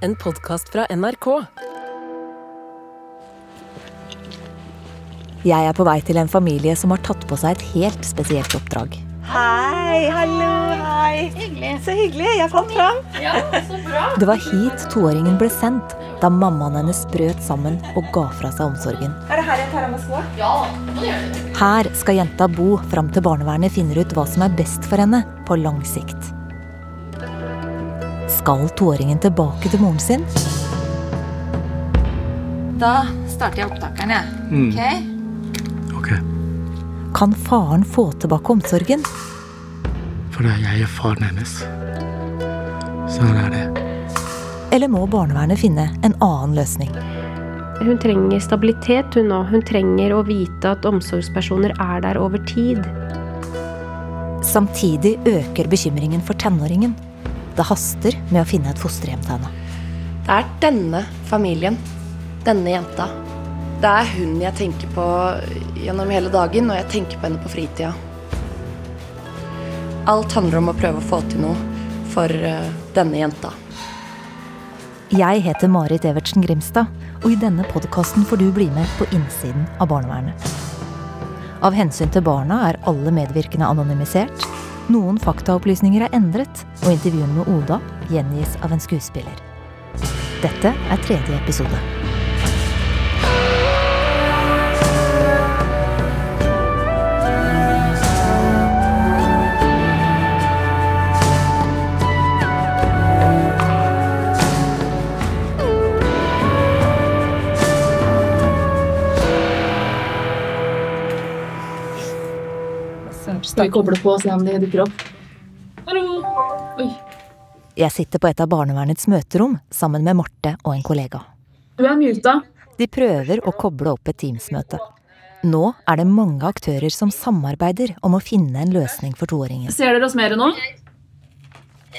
en podkast fra NRK. Jeg er på vei til en familie som har tatt på seg et helt spesielt oppdrag. Hei, hallo, hei. Hyggelig. Så hyggelig, jeg fant fram. Ja, så bra. Det var hit toåringen ble sendt da mammaen hennes brøt sammen og ga fra seg omsorgen. Er det her jeg tar av meg skoa? Ja, det gjør du. Her skal jenta bo fram til barnevernet finner ut hva som er best for henne på lang sikt. Skal toåringen tilbake til moren sin? Da starter jeg opptakeren, jeg. Ok? Ok, Kan faren få tilbake omsorgen? for det er jeg er faren hennes. Sånn er det. Eller må barnevernet finne en annen løsning? Hun trenger stabilitet, hun òg. Hun trenger å vite at omsorgspersoner er der over tid. Samtidig øker bekymringen for tenåringen. Det haster med å finne et fosterhjem til henne. Det er denne familien, denne jenta. Det er hun jeg tenker på gjennom hele dagen, og jeg tenker på henne på fritida. Alt handler om å prøve å få til noe for eh, denne jenta. Jeg heter Marit Evertsen Grimstad, og i denne podkasten får du bli med på innsiden av barnevernet. Av hensyn til barna er alle medvirkende anonymisert. Noen faktaopplysninger er endret, og intervjuene med Oda gjengis av en skuespiller. Dette er tredje episode. Skal vi koble på og se om de dukker opp? Hallo! Oi. Jeg sitter på et av barnevernets møterom sammen med Marte og en kollega. Du er muta. De prøver å koble opp et Teams-møte. Nå er det mange aktører som samarbeider om å finne en løsning for toåringen. Ser dere oss mer nå?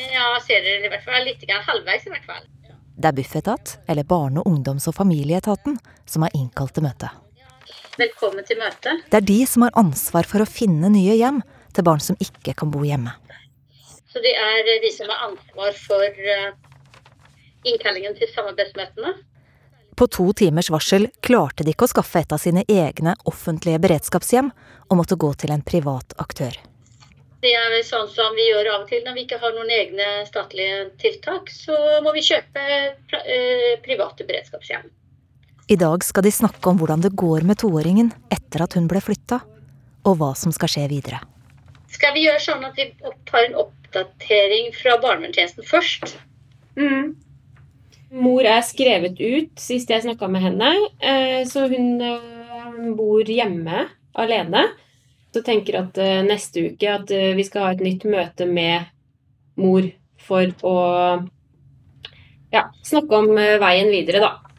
Ja, ser dere i hvert fall litt grann halvveis i hvert fall. Det er Bufetat, eller Barne-, ungdoms- og familieetaten, som har innkalt til møte. Velkommen til møtet. Det er de som har ansvar for å finne nye hjem til barn som ikke kan bo hjemme. Så det er de som har ansvar for eh, innkallingen til samarbeidsmøtene. På to timers varsel klarte de ikke å skaffe et av sine egne offentlige beredskapshjem, og måtte gå til en privat aktør. Det er vel sånn som vi gjør av og til når vi ikke har noen egne statlige tiltak. Så må vi kjøpe eh, private beredskapshjem. I dag skal de snakke om hvordan det går med toåringen etter at hun ble flytta, og hva som skal skje videre. Skal vi gjøre sånn at vi tar en oppdatering fra barnevernstjenesten først? Mm. Mor er skrevet ut sist jeg snakka med henne, eh, så hun eh, bor hjemme alene. Så tenker at eh, neste uke at vi skal ha et nytt møte med mor for å ja, snakke om veien videre, da.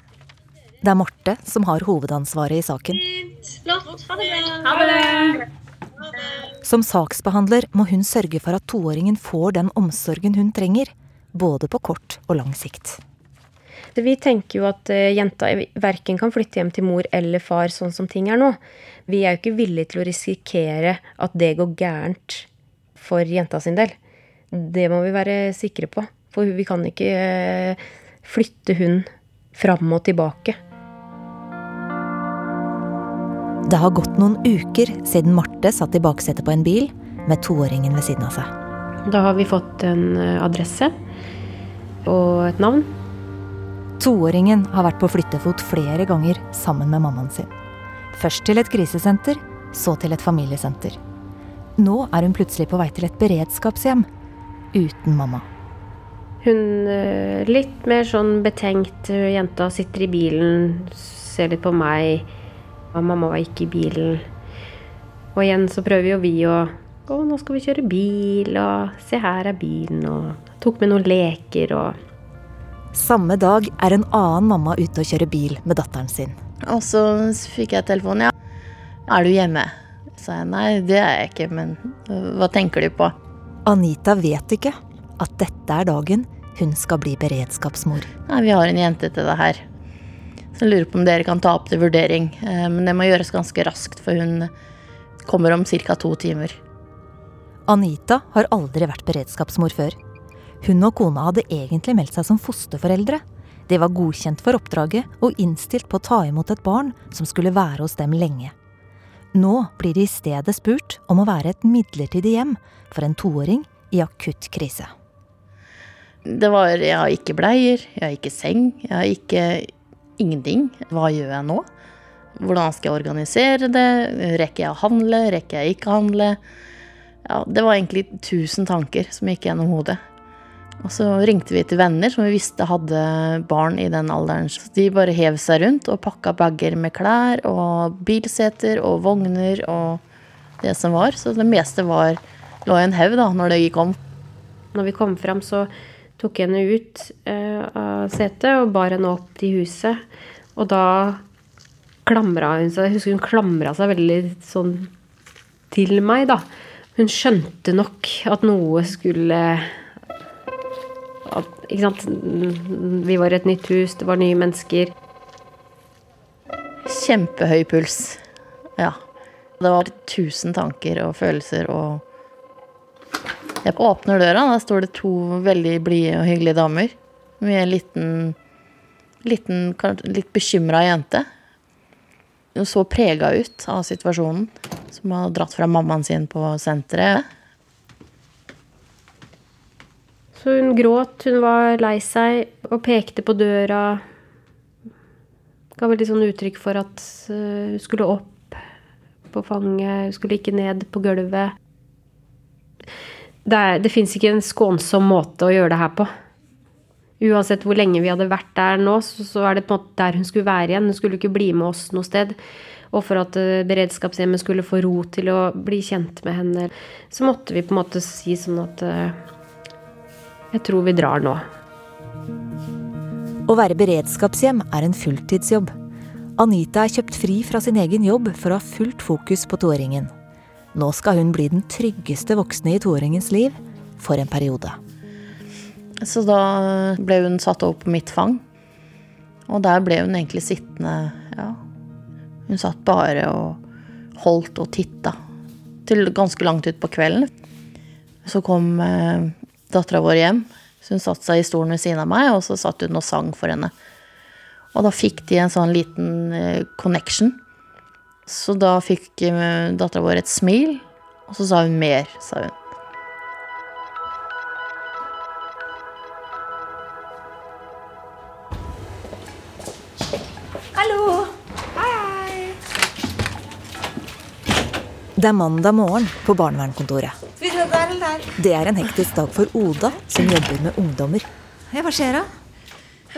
Det er Marte som har hovedansvaret i saken. Som saksbehandler må hun sørge for at toåringen får den omsorgen hun trenger, både på kort og lang sikt. Vi tenker jo at eh, jenta verken kan flytte hjem til mor eller far sånn som ting er nå. Vi er jo ikke villige til å risikere at det går gærent for jenta sin del. Det må vi være sikre på. For vi kan ikke eh, flytte hun fram og tilbake. Det har gått noen uker siden Marte satt i baksetet på en bil med toåringen ved siden av seg. Da har vi fått en eh, adresse og et navn. Toåringen har vært på flyttefot flere ganger sammen med mammaen sin. Først til et krisesenter, så til et familiesenter. Nå er hun plutselig på vei til et beredskapshjem uten mamma. Hun eh, litt mer sånn betenkt eh, jenta sitter i bilen, ser litt på meg. Og mamma var ikke i bilen. Og igjen så prøver jo vi å Å, nå skal vi kjøre bil, og se her er bilen, og tok med noen leker og Samme dag er en annen mamma ute og kjører bil med datteren sin. Og så fikk jeg telefonen, ja. Er du hjemme? sa jeg nei, det er jeg ikke, men hva tenker du på? Anita vet ikke at dette er dagen hun skal bli beredskapsmor. Nei, vi har en jente til det her. Så jeg lurer på om dere kan ta opp til vurdering. Eh, Men det må gjøres ganske raskt, for hun kommer om ca. to timer. Anita har aldri vært beredskapsmor før. Hun og kona hadde egentlig meldt seg som fosterforeldre. De var godkjent for oppdraget og innstilt på å ta imot et barn som skulle være hos dem lenge. Nå blir de i stedet spurt om å være et midlertidig hjem for en toåring i akutt krise. Det var Jeg har ikke bleier, jeg har ikke seng, jeg har ikke ingenting. Hva gjør jeg nå? Hvordan skal jeg organisere det? Rekker jeg å handle? Rekker jeg ikke å handle? Ja, det var egentlig tusen tanker som gikk gjennom hodet. Og så ringte vi til venner som vi visste hadde barn i den alderen. Så de bare hev seg rundt og pakka bager med klær og bilseter og vogner og det som var. Så det meste var, lå i en haug da når det gikk om. Når vi kom fram, så tok henne ut eh, av setet og bar henne opp til huset. Og da klamra hun seg Jeg husker hun klamra seg veldig sånn til meg, da. Hun skjønte nok at noe skulle at, Ikke sant. Vi var i et nytt hus, det var nye mennesker. Kjempehøy puls. Ja. Det var tusen tanker og følelser og Jeg åpner døra, der står det to veldig blide og hyggelige damer med en liten, liten litt bekymra jente. Hun så prega ut av situasjonen, som har dratt fra mammaen sin på senteret. Så hun gråt, hun var lei seg og pekte på døra. Ga veldig sånn uttrykk for at hun skulle opp på fanget, hun skulle ikke ned på gulvet. Det, er, det fins ikke en skånsom måte å gjøre det her på. Uansett hvor lenge vi hadde vært der nå, så, så er det på en måte der hun skulle være igjen. Hun skulle ikke bli med oss noe sted. Og for at beredskapshjemmet skulle få ro til å bli kjent med henne, så måtte vi på en måte si sånn at jeg tror vi drar nå. Å være beredskapshjem er en fulltidsjobb. Anita er kjøpt fri fra sin egen jobb for å ha fullt fokus på toåringen. Nå skal hun bli den tryggeste voksne i toåringens liv for en periode. Så da ble hun satt over på mitt fang. Og der ble hun egentlig sittende, ja. Hun satt bare og holdt og titta. Til ganske langt utpå kvelden. Så kom eh, dattera vår hjem. Så hun satte seg i stolen ved siden av meg, og så satt hun og sang for henne. Og da fikk de en sånn liten eh, connection. Så da fikk eh, dattera vår et smil, og så sa hun mer, sa hun. Hallo! Hei, hei. Det er mandag morgen på barnevernkontoret. Det er en hektisk dag for Oda, som jobber med ungdommer. Ja, hva skjer da?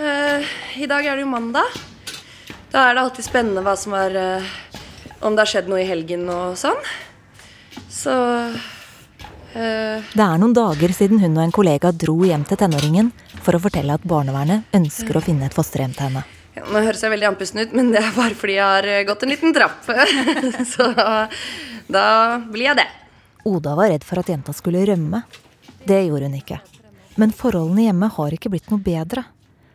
Eh, I dag er det jo mandag. Da er det alltid spennende hva som er eh, Om det har skjedd noe i helgen og sånn. Så eh, Det er noen dager siden hun og en kollega dro hjem til tenåringen for å fortelle at barnevernet ønsker å finne et fosterhjem til henne. ja, Nå høres jeg veldig andpusten ut, men det er bare fordi jeg har eh, gått en liten trapp. Så da blir jeg det. Oda var redd for at jenta skulle rømme. Det gjorde hun ikke. Men forholdene hjemme har ikke blitt noe bedre.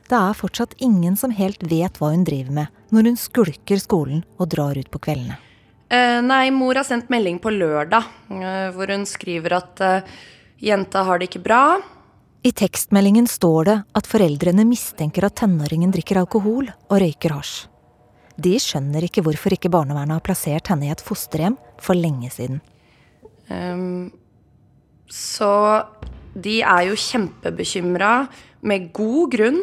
Det er fortsatt ingen som helt vet hva hun driver med når hun skulker skolen og drar ut på kveldene. Eh, nei, mor har sendt melding på lørdag eh, hvor hun skriver at eh, jenta har det ikke bra. I tekstmeldingen står det at foreldrene mistenker at tenåringen drikker alkohol og røyker hasj. De skjønner ikke hvorfor ikke barnevernet har plassert henne i et fosterhjem for lenge siden. Um, så de er jo kjempebekymra, med god grunn.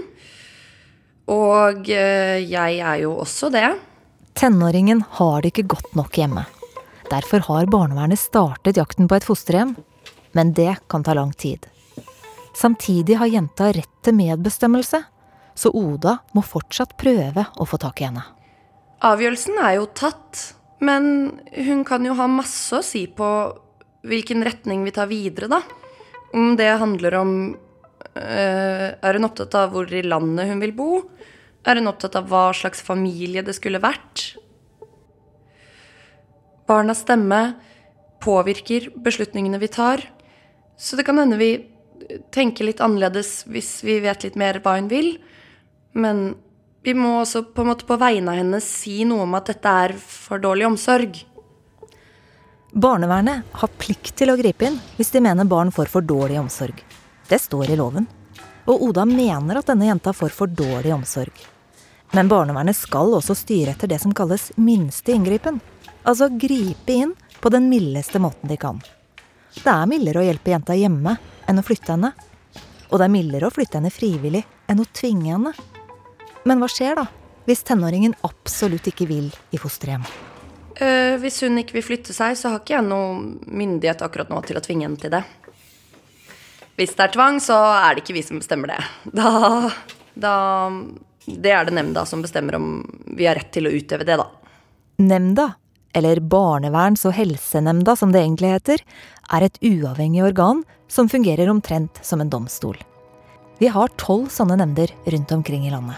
Og eh, jeg er jo også det. Tenåringen har det ikke godt nok hjemme. Derfor har barnevernet startet jakten på et fosterhjem. Men det kan ta lang tid. Samtidig har jenta rett til medbestemmelse, så Oda må fortsatt prøve å få tak i henne. Avgjørelsen er jo tatt, men hun kan jo ha masse å si på hvilken retning vi tar videre, da. Om det handler om Er hun opptatt av hvor i landet hun vil bo? Er hun opptatt av hva slags familie det skulle vært? Barnas stemme påvirker beslutningene vi tar. Så det kan hende vi tenker litt annerledes hvis vi vet litt mer hva hun vil. Men vi må også på en måte på vegne av henne si noe om at dette er for dårlig omsorg. Barnevernet har plikt til å gripe inn hvis de mener barn får for dårlig omsorg. Det står i loven. Og Oda mener at denne jenta får for dårlig omsorg. Men barnevernet skal også styre etter det som kalles minste inngripen. Altså gripe inn på den mildeste måten de kan. Det er mildere å hjelpe jenta hjemme enn å flytte henne. Og det er mildere å flytte henne frivillig enn å tvinge henne. Men hva skjer da, hvis tenåringen absolutt ikke vil i fosterhjem? Eh, hvis hun ikke vil flytte seg, så har ikke jeg noe myndighet akkurat nå til å tvinge henne til det. Hvis det er tvang, så er det ikke vi som bestemmer det. Da, da Det er det nemnda som bestemmer om vi har rett til å utøve det, da. Nemnda, eller Barneverns- og helsenemnda som det egentlig heter, er et uavhengig organ som fungerer omtrent som en domstol. Vi har tolv sånne nemnder rundt omkring i landet.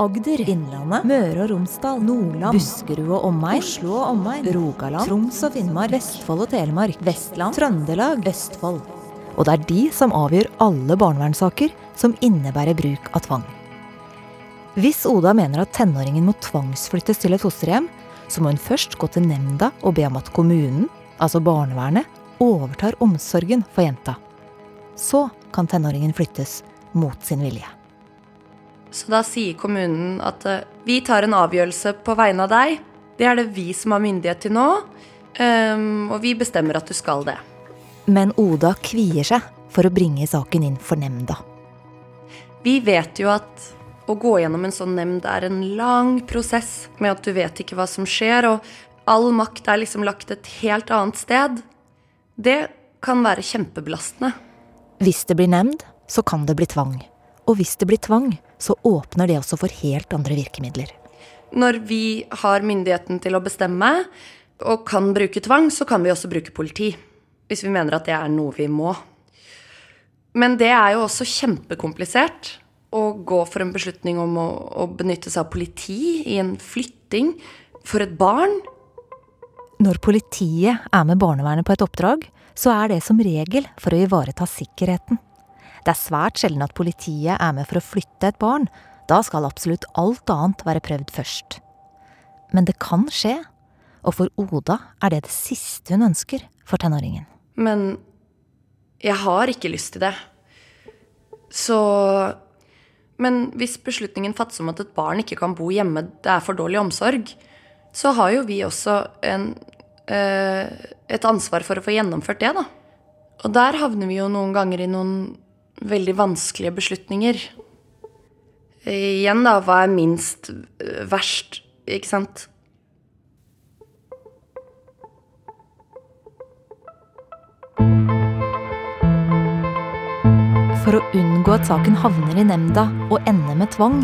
Agder, Innlandet, Møre og Romsdal, Nordland, Buskerud og omegn, Oslo og omegn, Rogaland, Troms og Finnmark, Vestfold og Telemark, Vestland, Trøndelag, Østfold. Og det er de som avgjør alle barnevernssaker som innebærer bruk av tvang. Hvis Oda mener at tenåringen må tvangsflyttes til et fosterhjem, så må hun først gå til nemnda og be om at kommunen, altså barnevernet, overtar omsorgen for jenta. Så kan tenåringen flyttes mot sin vilje. Så da sier kommunen at eh, vi tar en avgjørelse på vegne av deg. Det er det vi som har myndighet til nå, ehm, og vi bestemmer at du skal det. Men Oda kvier seg for å bringe saken inn for nemnda. Vi vet jo at å gå gjennom en sånn nemnd er en lang prosess med at du vet ikke hva som skjer, og all makt er liksom lagt et helt annet sted. Det kan være kjempebelastende. Hvis det blir nemnd, så kan det bli tvang. Og hvis det blir tvang, så åpner det også for helt andre virkemidler. Når vi har myndigheten til å bestemme og kan bruke tvang, så kan vi også bruke politi. Hvis vi mener at det er noe vi må. Men det er jo også kjempekomplisert å gå for en beslutning om å, å benytte seg av politi i en flytting for et barn. Når politiet er med barnevernet på et oppdrag, så er det som regel for å ivareta sikkerheten. Det er svært sjelden at politiet er med for å flytte et barn. Da skal absolutt alt annet være prøvd først. Men det kan skje, og for Oda er det det siste hun ønsker for tenåringen. Men jeg har ikke lyst til det. Så Men hvis beslutningen fattes om at et barn ikke kan bo hjemme, det er for dårlig omsorg, så har jo vi også en, eh, et ansvar for å få gjennomført det, da. Og der havner vi jo noen ganger i noen veldig vanskelige beslutninger. Igjen, da, hva er minst eh, verst, ikke sant? For å unngå at saken havner i nemnda og ender med tvang,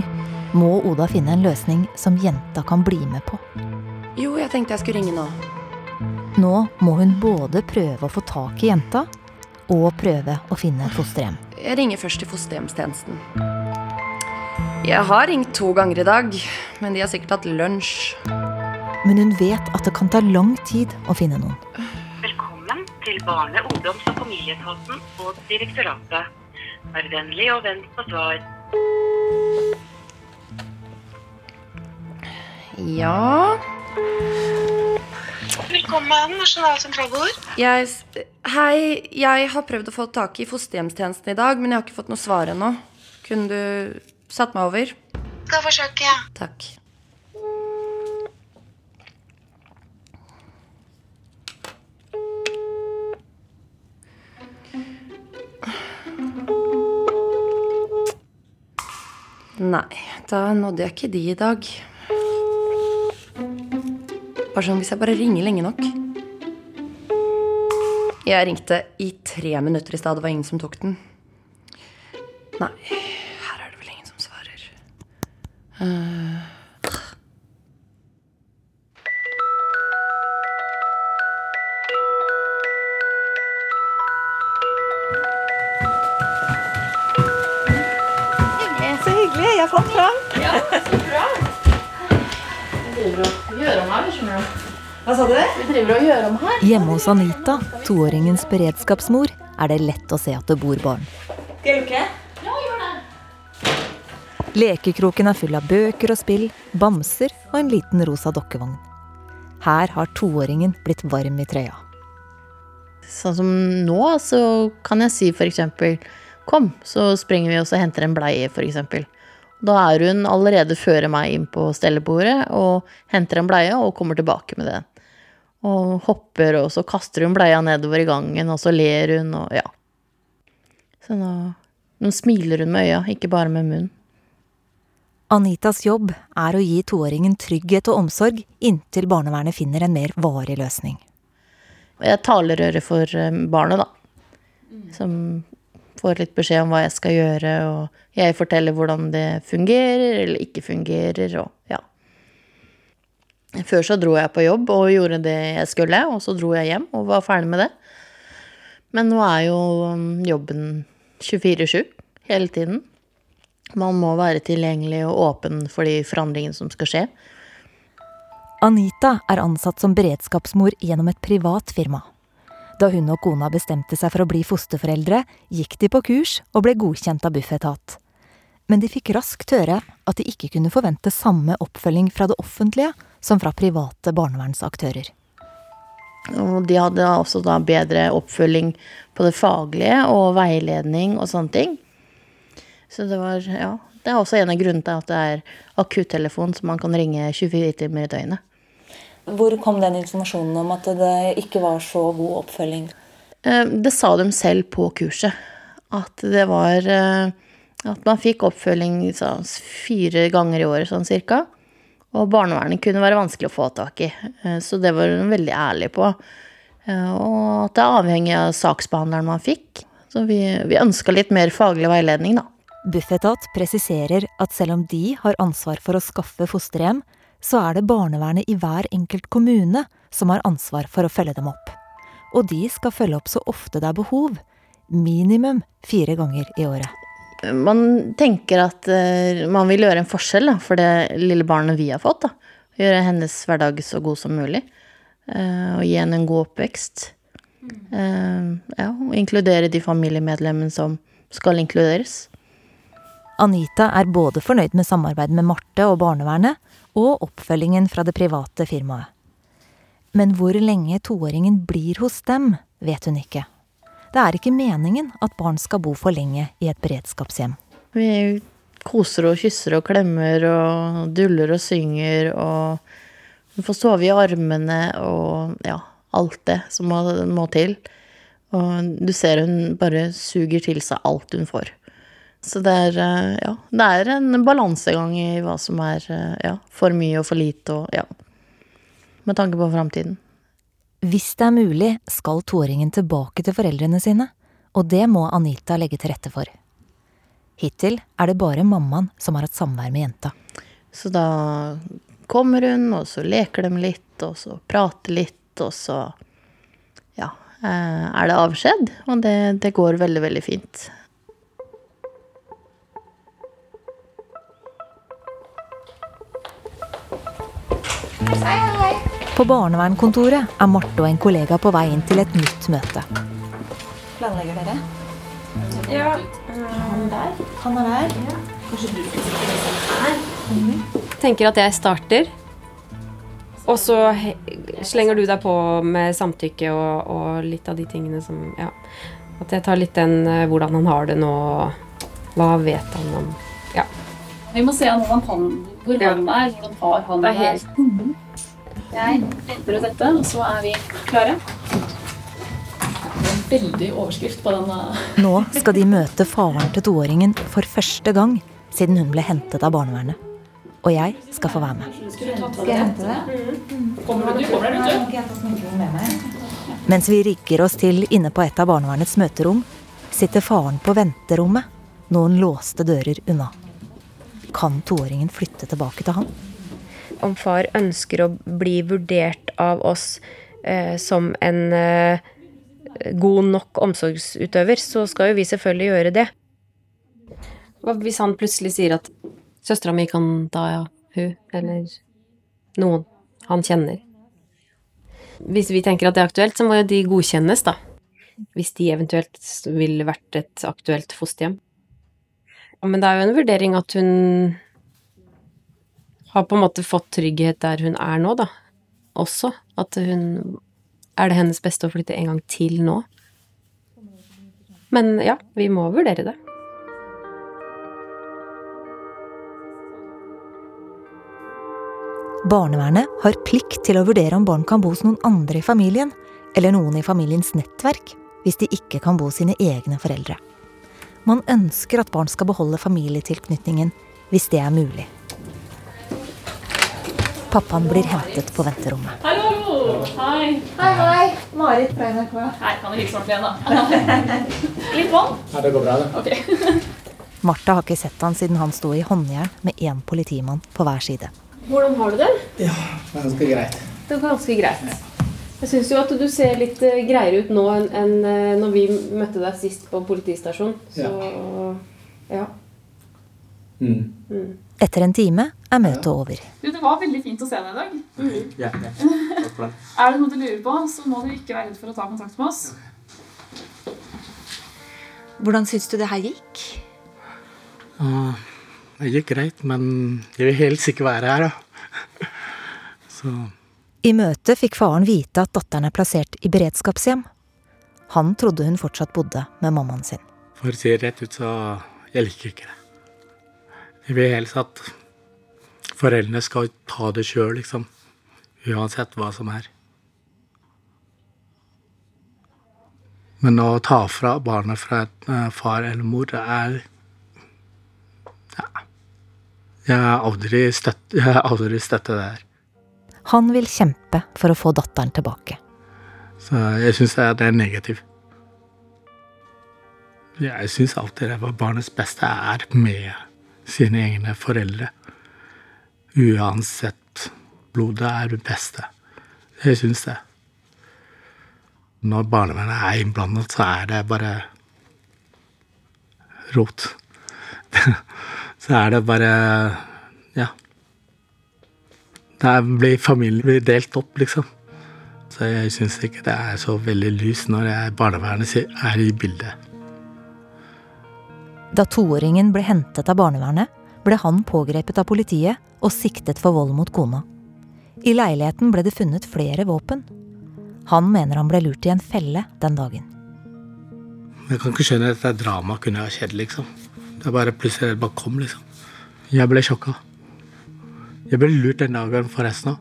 må Oda finne en løsning som jenta kan bli med på. Jo, jeg tenkte jeg skulle ringe nå. Nå må hun både prøve å få tak i jenta, og prøve å finne et fosterhjem. Jeg ringer først til fosterhjemstjenesten. Jeg har ringt to ganger i dag, men de har sikkert hatt lunsj. Men hun vet at det kan ta lang tid å finne noen. Velkommen til Barne-, ungdoms- og familieetaten og direktoratet. Vær vennlig og vent på svar. Ja Velkommen, Nasjonal sentralbord. jeg, Hei, jeg har prøvd å få tak i fosterhjemstjenesten i dag, men jeg har ikke fått noe svar ennå. Kunne du satt meg over? Skal forsøke. Takk. Nei, da nådde jeg ikke de i dag. Bare sånn hvis jeg bare ringer lenge nok. Jeg ringte i tre minutter i stad. Det var ingen som tok den. Nei, her er det vel ingen som svarer. Eh, Hjemme hos Anita, toåringens beredskapsmor, er det lett å se at det bor barn. Skal jeg lukke? Lekekroken er full av bøker og spill, bamser og en liten rosa dokkevogn. Her har toåringen blitt varm i trøya. Sånn som nå, så kan jeg si for eksempel kom, så springer vi og henter en bleie, f.eks. Da er hun allerede føre meg inn på stellebordet og henter en bleie og kommer tilbake med den. Og hopper, og så kaster hun bleia nedover i gangen, og så ler hun, og ja. Så nå, nå smiler hun med øya, ikke bare med munnen. Anitas jobb er å gi toåringen trygghet og omsorg inntil barnevernet finner en mer varig løsning. Jeg er talerøret for eh, barnet, da. Som får litt beskjed om hva jeg skal gjøre, og jeg forteller hvordan det fungerer eller ikke fungerer, og ja. Før så dro jeg på jobb og gjorde det jeg skulle, og så dro jeg hjem og var ferdig med det. Men nå er jo um, jobben 24-7 hele tiden. Man må være tilgjengelig og åpen for de forandringene som skal skje. Anita er ansatt som beredskapsmor gjennom et privat firma. Da hun og kona bestemte seg for å bli fosterforeldre, gikk de på kurs og ble godkjent av Bufetat. Men de fikk raskt høre at de ikke kunne forvente samme oppfølging fra det offentlige som fra private barnevernsaktører. Og de hadde også da bedre oppfølging på det faglige og veiledning og sånne ting. Så det var, ja. Det er også en av grunnene til at det er akuttelefon som man kan ringe 24 timer i døgnet. Hvor kom den informasjonen om at det ikke var så god oppfølging? Eh, det sa de selv på kurset. At det var eh, At man fikk oppfølging fire ganger i året, sånn cirka. Og barnevernet kunne være vanskelig å få tak i. Eh, så det var hun veldig ærlig på. Og at det er avhengig av saksbehandleren man fikk. Så vi, vi ønska litt mer faglig veiledning, da. Bufetat presiserer at selv om de har ansvar for å skaffe fosterhjem, så er det barnevernet i hver enkelt kommune som har ansvar for å følge dem opp. Og de skal følge opp så ofte det er behov. Minimum fire ganger i året. Man tenker at uh, man vil gjøre en forskjell da, for det lille barnet vi har fått. Da. Gjøre hennes hverdag så god som mulig. Uh, og gi henne en god oppvekst. Uh, ja, og inkludere de familiemedlemmene som skal inkluderes. Anita er både fornøyd med samarbeidet med Marte og barnevernet, og oppfølgingen fra det private firmaet. Men hvor lenge toåringen blir hos dem, vet hun ikke. Det er ikke meningen at barn skal bo for lenge i et beredskapshjem. Vi koser og kysser og klemmer og duller og synger og Hun får sove i armene og ja, alt det som må, må til. Og du ser hun bare suger til seg alt hun får. Så det er, eh, ja, det er en balansegang i hva som er eh, ja, for mye og for lite og ja. Med tanke på framtiden. Hvis det er mulig, skal toåringen tilbake til foreldrene sine, og det må Anita legge til rette for. Hittil er det bare mammaen som har hatt samvær med jenta. Så da kommer hun, og så leker de litt, og så prater litt, og så ja, eh, er det avskjed. Og det, det går veldig, veldig fint. På barnevernkontoret er Marte og en kollega på vei inn til et nytt møte. Planlegger dere? Ja. Han der? Han er der? Ja. Kanskje du skal sitte her? Mm. Tenker at jeg starter. Og så slenger du deg på med samtykke og, og, litt av de tingene som Ja. At jeg tar litt den eh, hvordan han har det nå, hva vet han om Ja. Vi må se hvordan han, hvor han er, hvordan har han det. Er helt... Mm. Jeg henter ut dette, og så er vi klare. En veldig overskrift på den. Nå skal de møte faren til toåringen for første gang siden hun ble hentet av barnevernet. Og jeg skal få være med. Skal jeg hente det? Kommer du? Kommer du? Mens vi rigger oss til inne på et av barnevernets møterom, sitter faren på venterommet, noen låste dører unna. Kan toåringen flytte tilbake til han? Om far ønsker å bli vurdert av oss eh, som en eh, god nok omsorgsutøver, så skal jo vi selvfølgelig gjøre det. Hva hvis han plutselig sier at søstera mi kan ta ja, hun, eller noen han kjenner? Hvis vi tenker at det er aktuelt, så må jo de godkjennes, da. Hvis de eventuelt ville vært et aktuelt fosterhjem. Men det er jo en vurdering at hun har på en måte fått trygghet der hun er nå, da. Også. At hun Er det hennes beste å flytte en gang til nå? Men ja, vi må vurdere det. Barnevernet har plikt til å vurdere om barn kan bo hos noen andre i familien, eller noen i familiens nettverk, hvis de ikke kan bo hos sine egne foreldre. Man ønsker at barn skal beholde familietilknytningen hvis det er mulig. Pappaen blir hentet på venterommet. Hallo, hallo! Hei. Hei, hei. Marit fra NRK. Hei, kan du hilse ordentlig igjen, da? Litt vann? Ja, det går bra, det. Ok. Martha har ikke sett han siden han sto i håndjern med én politimann på hver side. Hvordan har du det? Ja, ganske greit. Det er ganske greit. Jeg syns jo at du ser litt eh, greiere ut nå enn enn, eh, når vi møtte deg sist på politistasjonen. Så ja. Mm. Mm. Etter en time er møtet over. Du, det var veldig fint å se deg i dag. Ja, ja. Takk for det. Er det noe du lurer på, så må du ikke være redd for å ta kontakt med oss. Hvordan syns du det her gikk? Ja, det gikk greit, men jeg vil helst ikke være her, da. Så I møtet fikk faren vite at datteren er plassert i beredskapshjem. Han trodde hun fortsatt bodde med mammaen sin. for å si det rett ut, så jeg liker ikke det. Jeg vil helst at foreldrene skal ta det sjøl, liksom. Uansett hva som er. Men å ta fra barnet fra et eh, far eller mor, det er Ja. Jeg har aldri støttet det her. Han vil kjempe for å få datteren tilbake. Så jeg syns det er negativt. Jeg syns alltid det var barnets beste er med sine egne foreldre. Uansett. Blodet er det beste. Jeg syns det. Når barnevernet er innblandet, så er det bare rot. så er det bare Ja. Der blir familien blir delt opp, liksom. Så jeg syns ikke det er så veldig lyst når barnevernet er i bildet. Da toåringen ble hentet av barnevernet, ble han pågrepet av politiet og siktet for vold mot kona. I leiligheten ble det funnet flere våpen. Han mener han ble lurt i en felle den dagen. Jeg kan ikke skjønne at dette dramaet kunne ha skjedd, liksom. Det er bare plutselig det bare kom, liksom. Jeg ble sjokka. Jeg ble lurt den dagen forresten.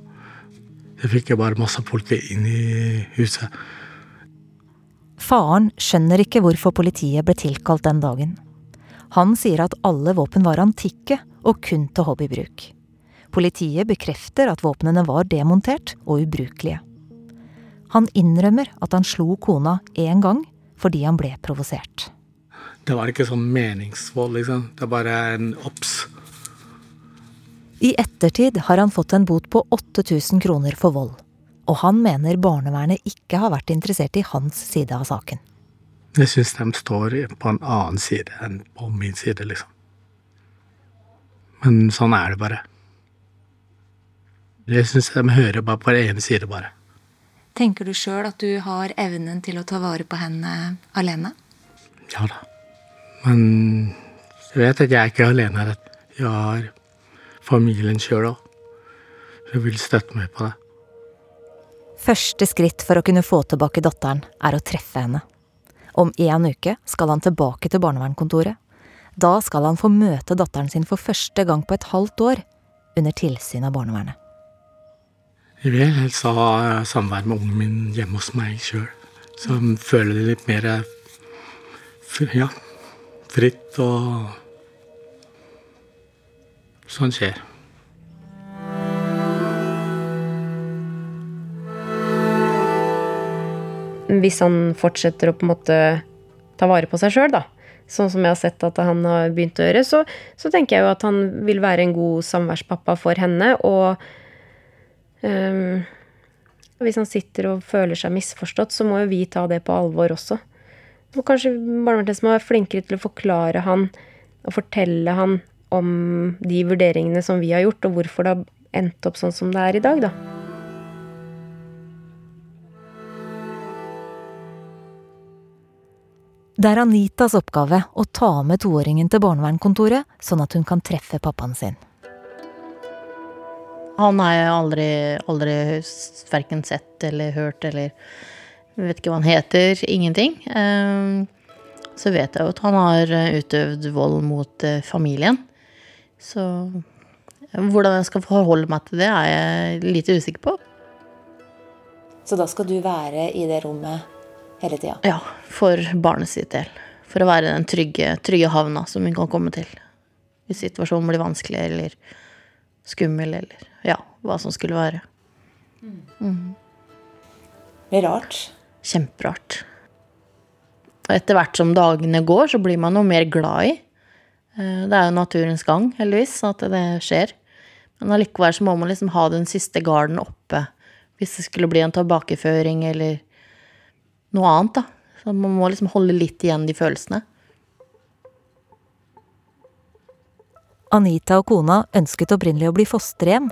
Jeg fikk bare masse politi inn i huset. Faren skjønner ikke hvorfor politiet ble tilkalt den dagen. Han sier at alle våpen var antikke og kun til hobbybruk. Politiet bekrefter at våpnene var demontert og ubrukelige. Han innrømmer at han slo kona én gang fordi han ble provosert. Det var ikke sånn meningsvold, liksom. Det er bare en obs. I ettertid har han fått en bot på 8000 kroner for vold, og han mener barnevernet ikke har vært interessert i hans side av saken. Jeg syns de står på en annen side enn på min side, liksom. Men sånn er det bare. Jeg syns de hører bare på den ene side, bare. Tenker du sjøl at du har evnen til å ta vare på henne alene? Ja da. Men jeg vet at jeg ikke er alene her. Jeg har familien sjøl òg. Jeg vil støtte meg på det. Første skritt for å kunne få tilbake datteren er å treffe henne. Om en uke skal han tilbake til barnevernkontoret. Da skal han få møte datteren sin for første gang på et halvt år, under tilsyn av barnevernet. Jeg vil helst ha samvær med ungen min hjemme hos meg sjøl. Så han føler det litt mer ja, fritt og Sånn skjer. Hvis han fortsetter å på en måte ta vare på seg sjøl, da, sånn som jeg har sett at han har begynt å gjøre, så, så tenker jeg jo at han vil være en god samværspappa for henne. Og um, hvis han sitter og føler seg misforstått, så må jo vi ta det på alvor også. Og kanskje barnevernet må være flinkere til å forklare han og fortelle han om de vurderingene som vi har gjort, og hvorfor det har endt opp sånn som det er i dag, da. Det er Anitas oppgave å ta med toåringen til barnevernkontoret, sånn at hun kan treffe pappaen sin. Han har jeg aldri, aldri verken sett eller hørt eller Vet ikke hva han heter. Ingenting. Eh, Så vet jeg jo at han har eh, utøvd vold mot eh, familien. Så hvordan jeg skal forholde meg til det, er jeg lite usikker på. Så da skal du være i det rommet hele tida? Ja, for barnet sitt del. For å være den trygge, trygge havna som hun kan komme til. Hvis situasjonen blir vanskelig eller skummel, eller ja, hva som skulle være. Mm. Det er rart. Kjemperart. Og etter hvert som dagene går, så blir man jo mer glad i. Eh, Det er jo naturens gang, heldigvis, at det skjer. Men allikevel så må man liksom ha den siste garden oppe hvis det skulle bli en tilbakeføring eller noe annet, da. Så man må liksom holde litt igjen de følelsene. Anita og kona ønsket opprinnelig å bli fosterhjem,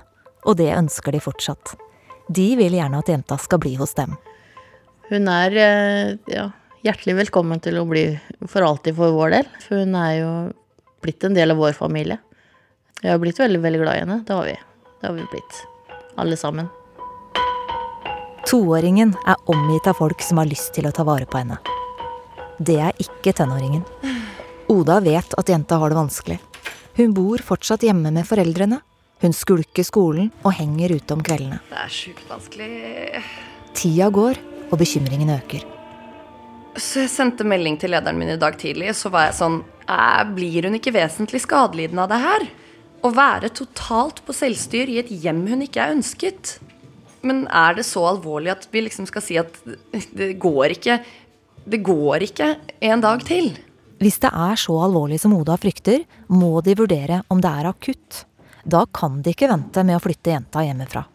og det ønsker de fortsatt. De vil gjerne at jenta skal bli hos dem. Hun er eh, ja, hjertelig velkommen til å bli for alltid for vår del. For hun er jo blitt en del av vår familie. Vi har blitt veldig, veldig glad i henne. Det har vi. Det har vi blitt. Alle sammen. Toåringen er omgitt av folk som har lyst til å ta vare på henne. Det er ikke tenåringen. Oda vet at jenta har det vanskelig. Hun bor fortsatt hjemme med foreldrene. Hun skulker skolen og henger ute om kveldene. Det er sjukt vanskelig. Tida går, og bekymringen øker. Så jeg sendte melding til lederen min i dag tidlig, så var jeg sånn Blir hun ikke vesentlig skadelidende av det her? Å være totalt på selvstyr i et hjem hun ikke er ønsket? Men er det så alvorlig at vi liksom skal si at det går ikke Det går ikke en dag til? Hvis det er så alvorlig som Oda frykter, må de vurdere om det er akutt. Da kan de ikke vente med å flytte jenta hjemmefra.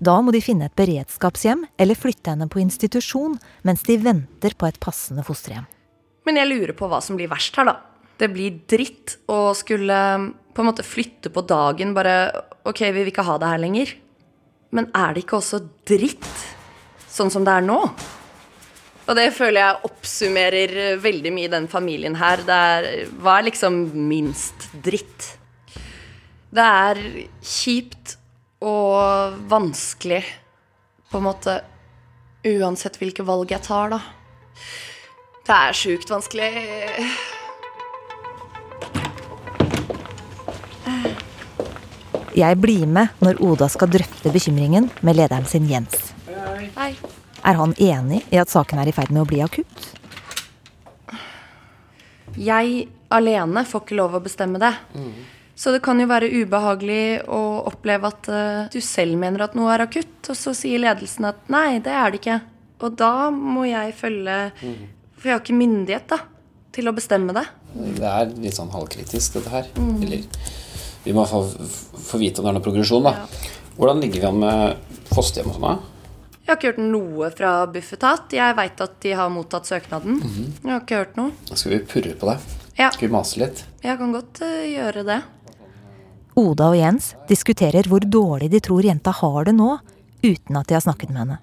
Da må de finne et beredskapshjem eller flytte henne på institusjon mens de venter på et passende fosterhjem. Men jeg lurer på hva som blir verst her, da. Det blir dritt å skulle på en måte flytte på dagen bare Ok, vi vil ikke ha det her lenger. Men er det ikke også dritt sånn som det er nå? Og det føler jeg oppsummerer veldig mye i den familien her. Det er Hva er liksom minst dritt? Det er kjipt og vanskelig på en måte uansett hvilke valg jeg tar, da. Det er sjukt vanskelig. Jeg blir med når Oda skal drøfte bekymringen med lederen sin Jens. Hei. Er han enig i at saken er i ferd med å bli akutt? Jeg alene får ikke lov å bestemme det. Så det kan jo være ubehagelig å oppleve at eh, du selv mener at noe er akutt, og så sier ledelsen at nei, det er det ikke. Og da må jeg følge For jeg har ikke myndighet da, til å bestemme det. Det er litt sånn halvkritisk, dette her. Mm. Eller vi må få, få vite om det er noe progresjon, da. Hvordan ligger vi an med fosterhjem og sånn. Jeg har ikke hørt noe fra Bufetat. Jeg veit at de har mottatt søknaden. Mhm. Jeg har ikke hørt noe. Skal vi purre på det? Ja. Skal vi mase litt? Jeg kan godt eh, gjøre det. Oda og Jens diskuterer hvor dårlig de tror jenta har det nå, uten at de har snakket med henne.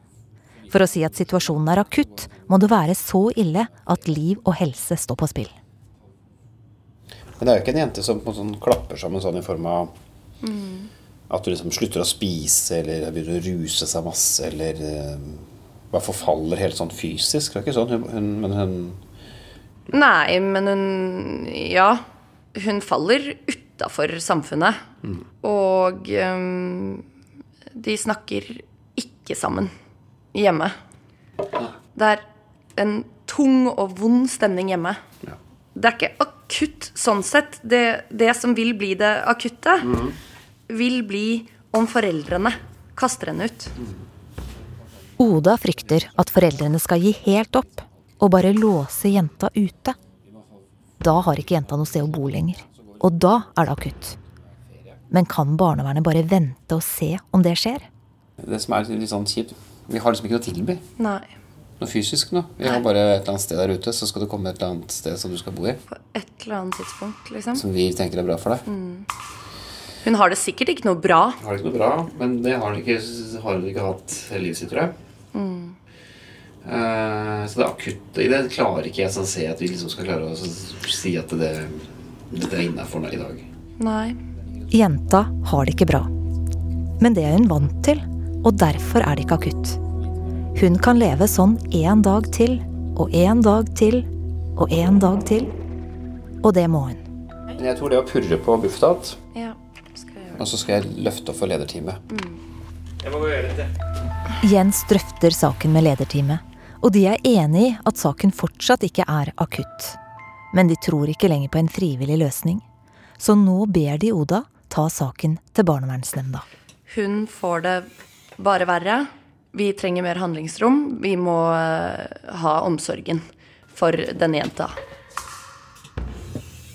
For å si at situasjonen er akutt, må det være så ille at liv og helse står på spill. Men det er jo ikke en jente som en sånn klapper sammen sånn i form av at du liksom slutter å spise, eller begynner å ruse seg masse, eller uh, bare forfaller helt sånn fysisk. Det er ikke sånn, hun, hun, men hun Nei, men hun Ja. Hun faller utafor samfunnet. Og um, de snakker ikke sammen hjemme. Det er en tung og vond stemning hjemme. Det er ikke akutt sånn sett. Det, det som vil bli det akutte, vil bli om foreldrene kaster henne ut. Oda frykter at foreldrene skal gi helt opp og bare låse jenta ute. Da har ikke jenta noe sted å bo lenger. Og da er det akutt. Men kan barnevernet bare vente og se om det skjer? Det som er litt sånn kjipt Vi har liksom ikke noe å tilby. Nei. Noe fysisk nå. Vi har bare et eller annet sted der ute, så skal du komme et eller annet sted som du skal bo i. På Et eller annet tidspunkt, liksom. Som vi tenker er bra for deg. Mm. Hun har det sikkert ikke noe bra. Har det ikke noe bra, men det har hun ikke, har hun ikke hatt hele livet sitt, tror jeg. Mm. Uh, så det akutte i det klarer ikke jeg å se at vi liksom skal klare å si at det, det er innafor i dag. Nei. Jenta har det ikke bra. Men det er hun vant til, og derfor er det ikke akutt. Hun kan leve sånn en dag til, og en dag til, og en dag til. Og det må hun. Jeg tror det å purre på Bufetat, Ja. og så skal jeg løfte opp for lederteamet. Jeg må gå og gjøre dette. Jens drøfter saken med lederteamet, og de er enig i at saken fortsatt ikke er akutt. Men de tror ikke lenger på en frivillig løsning. Så nå ber de Oda ta saken til barnevernsnemnda. Hun får det bare verre. Vi trenger mer handlingsrom. Vi må eh, ha omsorgen for denne jenta.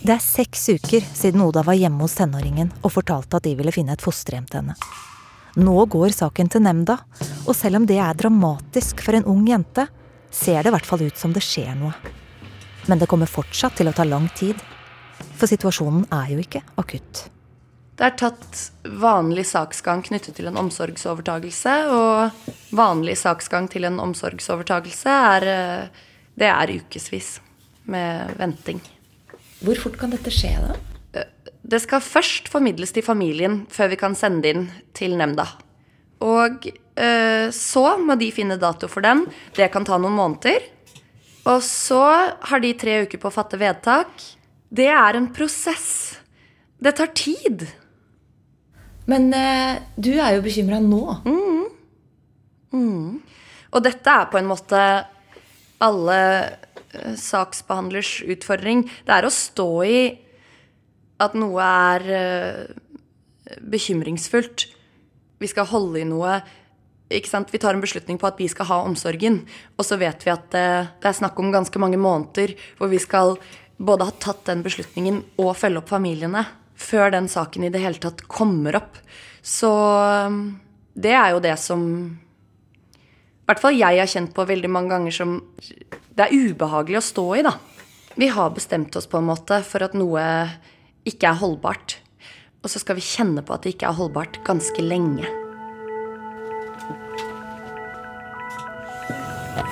Det er seks uker siden Oda var hjemme hos tenåringen og fortalte at de ville finne et fosterhjem til henne. Nå går saken til nemnda, og selv om det er dramatisk for en ung jente, ser det i hvert fall ut som det skjer noe. Men det kommer fortsatt til å ta lang tid. For situasjonen er jo ikke akutt. Det er tatt vanlig saksgang knyttet til en omsorgsovertagelse, og vanlig saksgang til en omsorgsovertagelse er eh, Det er ukevis med venting. Hvor fort kan dette skje, da? Det skal først formidles til familien før vi kan sende inn til nemnda. Og eh, så må de finne dato for den. Det kan ta noen måneder. Og så har de tre uker på å fatte vedtak. Det er en prosess. Det tar tid. Men eh, du er jo bekymra nå. Mm. Og dette er på en måte alle eh, saksbehandlers utfordring. Det er å stå i at noe er eh, bekymringsfullt. Vi skal holde i noe. Ikke sant? Vi tar en beslutning på at vi skal ha omsorgen, og så vet vi at eh, det er snakk om ganske mange måneder hvor vi skal både ha tatt den beslutningen og følge opp familiene før den saken i det hele tatt kommer opp. Så eh, det er jo det som i hvert fall jeg har kjent på veldig mange ganger som det er ubehagelig å stå i, da. Vi har bestemt oss på en måte for at noe ikke er holdbart. Og så skal vi kjenne på at det ikke er holdbart ganske lenge.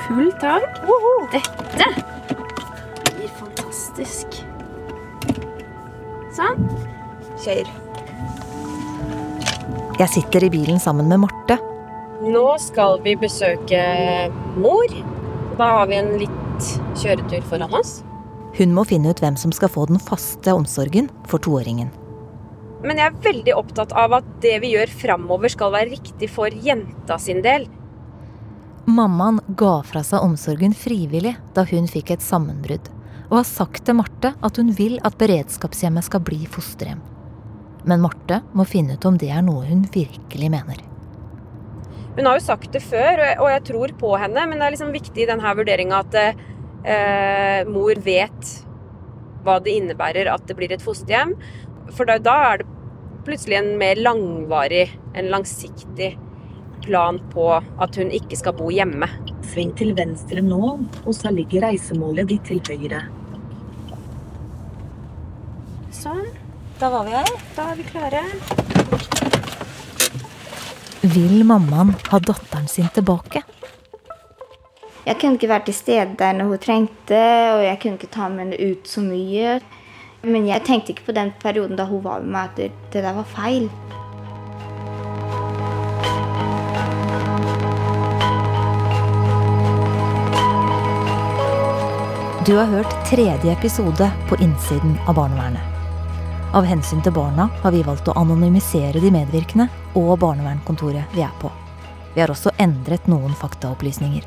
Full tank. Dette blir fantastisk. Sånn. Kjør. Jeg sitter i bilen sammen med Marte. Nå skal vi besøke mor. Da har vi en litt kjøretur foran oss. Hun må finne ut hvem som skal få den faste omsorgen for toåringen. Men jeg er veldig opptatt av at det vi gjør framover, skal være riktig for jenta sin del. Mammaen ga fra seg omsorgen frivillig da hun fikk et sammenbrudd, og har sagt til Marte at hun vil at beredskapshjemmet skal bli fosterhjem. Men Marte må finne ut om det er noe hun virkelig mener. Hun har jo sagt det før, og jeg, tror på henne, men det er liksom viktig i denne vurderinga at eh, mor vet hva det innebærer at det blir et fosterhjem. For da, da er det plutselig en mer langvarig, en langsiktig plan på at hun ikke skal bo hjemme. Sving til venstre nå, og så ligger reisemålet ditt til høyre. Sånn. Da var vi her. Da er vi klare. Vil mammaen ha datteren sin tilbake? Jeg kunne ikke være til stede når hun trengte, og jeg kunne ikke ta med henne ut så mye. Men jeg tenkte ikke på den perioden da hun var med meg, at det, det der var feil. Du har hørt tredje episode på innsiden av barnevernet. Av hensyn til barna har vi valgt å anonymisere de medvirkende og barnevernkontoret vi er på. Vi har også endret noen faktaopplysninger.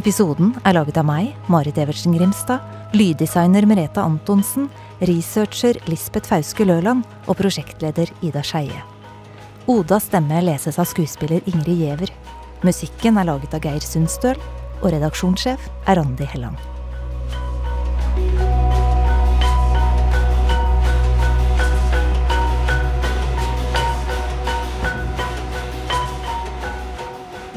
Episoden er laget av meg, Marit Evertsen Grimstad, lyddesigner Merete Antonsen, researcher Lisbeth Fauske Løland og prosjektleder Ida Skeie. Odas stemme leses av skuespiller Ingrid Giæver. Musikken er laget av Geir Sundstøl, og redaksjonssjef er Randi Helland.